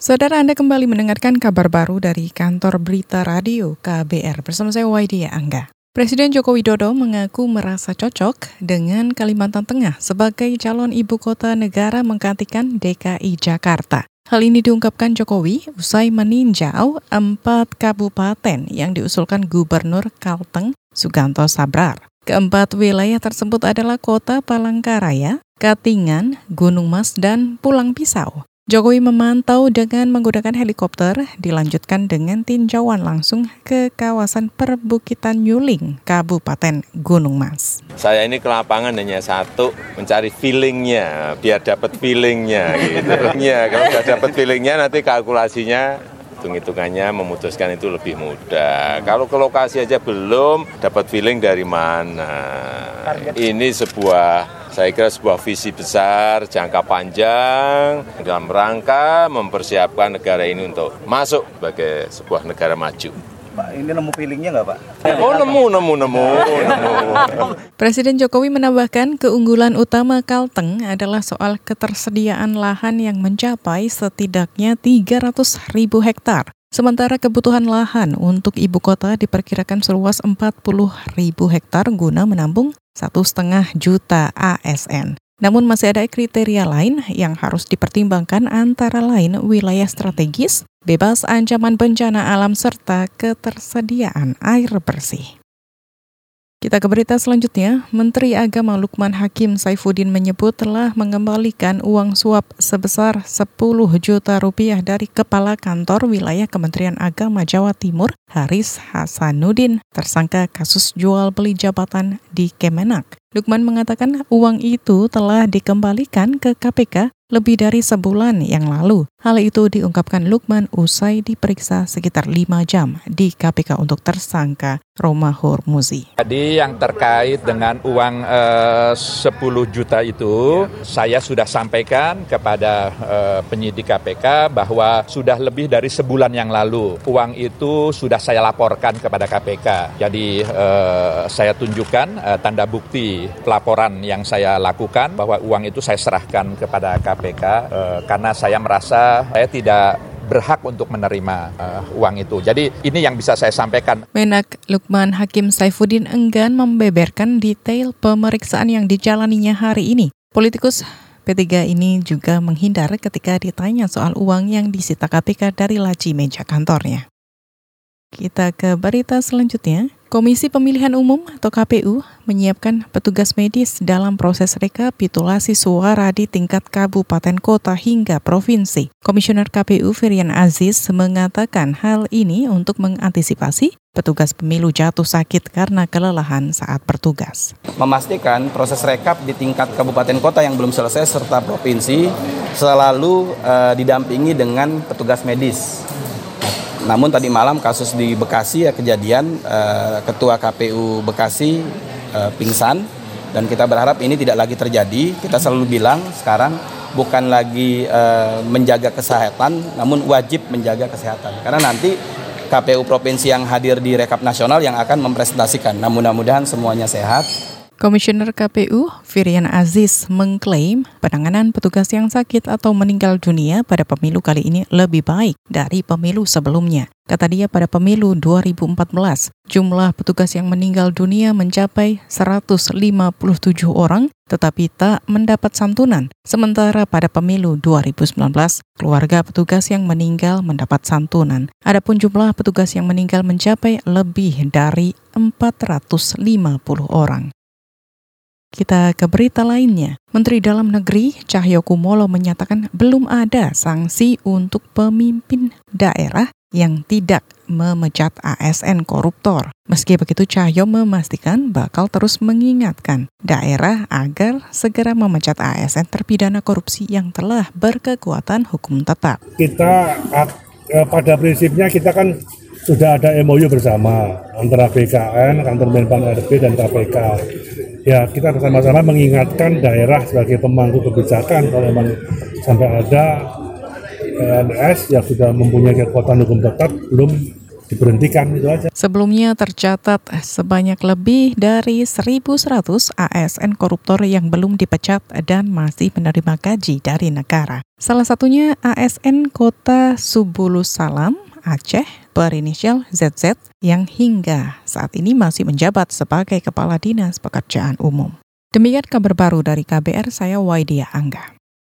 Saudara Anda kembali mendengarkan kabar baru dari kantor berita radio KBR bersama saya Waidia Angga. Presiden Joko Widodo mengaku merasa cocok dengan Kalimantan Tengah sebagai calon ibu kota negara menggantikan DKI Jakarta. Hal ini diungkapkan Jokowi usai meninjau empat kabupaten yang diusulkan Gubernur Kalteng Suganto Sabrar. Keempat wilayah tersebut adalah Kota Palangkaraya, Katingan, Gunung Mas, dan Pulang Pisau. Jokowi memantau dengan menggunakan helikopter, dilanjutkan dengan tinjauan langsung ke kawasan perbukitan Yuling, Kabupaten Gunung Mas. Saya ini ke lapangan hanya satu, mencari feelingnya, biar dapat feelingnya gitu. ya, kalau sudah dapat feelingnya nanti kalkulasinya hitung-hitungannya memutuskan itu lebih mudah. Kalau ke lokasi aja belum, dapat feeling dari mana. Ini sebuah saya kira sebuah visi besar, jangka panjang dalam rangka mempersiapkan negara ini untuk masuk sebagai sebuah negara maju. Pak, ini nemu feelingnya nggak Pak? Oh nemu, nemu, nemu, nemu. Presiden Jokowi menambahkan keunggulan utama Kalteng adalah soal ketersediaan lahan yang mencapai setidaknya 300 ribu hektar. Sementara kebutuhan lahan untuk ibu kota diperkirakan seluas 40 ribu hektar guna menampung satu setengah juta ASN. Namun masih ada kriteria lain yang harus dipertimbangkan antara lain wilayah strategis, bebas ancaman bencana alam serta ketersediaan air bersih. Kita ke berita selanjutnya. Menteri Agama Lukman Hakim Saifuddin menyebut telah mengembalikan uang suap sebesar 10 juta rupiah dari Kepala Kantor Wilayah Kementerian Agama Jawa Timur, Haris Hasanuddin, tersangka kasus jual beli jabatan di Kemenak. Lukman mengatakan uang itu telah dikembalikan ke KPK lebih dari sebulan yang lalu. Hal itu diungkapkan Lukman usai diperiksa sekitar lima jam di KPK untuk tersangka Roma Hormuzi. Jadi yang terkait dengan uang eh, 10 juta itu, saya sudah sampaikan kepada eh, penyidik KPK bahwa sudah lebih dari sebulan yang lalu uang itu sudah saya laporkan kepada KPK. Jadi eh, saya tunjukkan eh, tanda bukti pelaporan yang saya lakukan bahwa uang itu saya serahkan kepada KPK eh, karena saya merasa saya tidak berhak untuk menerima uh, uang itu. Jadi ini yang bisa saya sampaikan. Menak Lukman Hakim Saifuddin enggan membeberkan detail pemeriksaan yang dijalaninya hari ini. Politikus P3 ini juga menghindar ketika ditanya soal uang yang disita KPK dari laci meja kantornya. Kita ke berita selanjutnya. Komisi Pemilihan Umum atau KPU menyiapkan petugas medis dalam proses rekapitulasi suara di tingkat kabupaten kota hingga provinsi. Komisioner KPU Firian Aziz mengatakan hal ini untuk mengantisipasi petugas pemilu jatuh sakit karena kelelahan saat bertugas. Memastikan proses rekap di tingkat kabupaten kota yang belum selesai serta provinsi selalu uh, didampingi dengan petugas medis namun tadi malam kasus di Bekasi ya kejadian uh, ketua KPU Bekasi uh, pingsan dan kita berharap ini tidak lagi terjadi. Kita selalu bilang sekarang bukan lagi uh, menjaga kesehatan namun wajib menjaga kesehatan. Karena nanti KPU provinsi yang hadir di rekap nasional yang akan mempresentasikan. Nah, mudah-mudahan semuanya sehat Komisioner KPU Firian Aziz mengklaim penanganan petugas yang sakit atau meninggal dunia pada pemilu kali ini lebih baik dari pemilu sebelumnya. Kata dia pada pemilu 2014, jumlah petugas yang meninggal dunia mencapai 157 orang tetapi tak mendapat santunan. Sementara pada pemilu 2019, keluarga petugas yang meninggal mendapat santunan. Adapun jumlah petugas yang meninggal mencapai lebih dari 450 orang. Kita ke berita lainnya. Menteri Dalam Negeri Cahyo Kumolo menyatakan belum ada sanksi untuk pemimpin daerah yang tidak memecat ASN koruptor. Meski begitu, Cahyo memastikan bakal terus mengingatkan daerah agar segera memecat ASN terpidana korupsi yang telah berkekuatan hukum tetap. Kita eh, pada prinsipnya kita kan sudah ada MOU bersama antara BKN, kantor Menpan RB dan KPK ya kita bersama-sama mengingatkan daerah sebagai pemangku kebijakan kalau memang sampai ada PNS yang sudah mempunyai kekuatan hukum tetap belum diberhentikan itu aja. Sebelumnya tercatat sebanyak lebih dari 1.100 ASN koruptor yang belum dipecat dan masih menerima gaji dari negara. Salah satunya ASN Kota Subulus Salam, Aceh, berinisial ZZ, yang hingga saat ini masih menjabat sebagai Kepala Dinas Pekerjaan Umum. Demikian kabar baru dari KBR, saya Waidia Angga.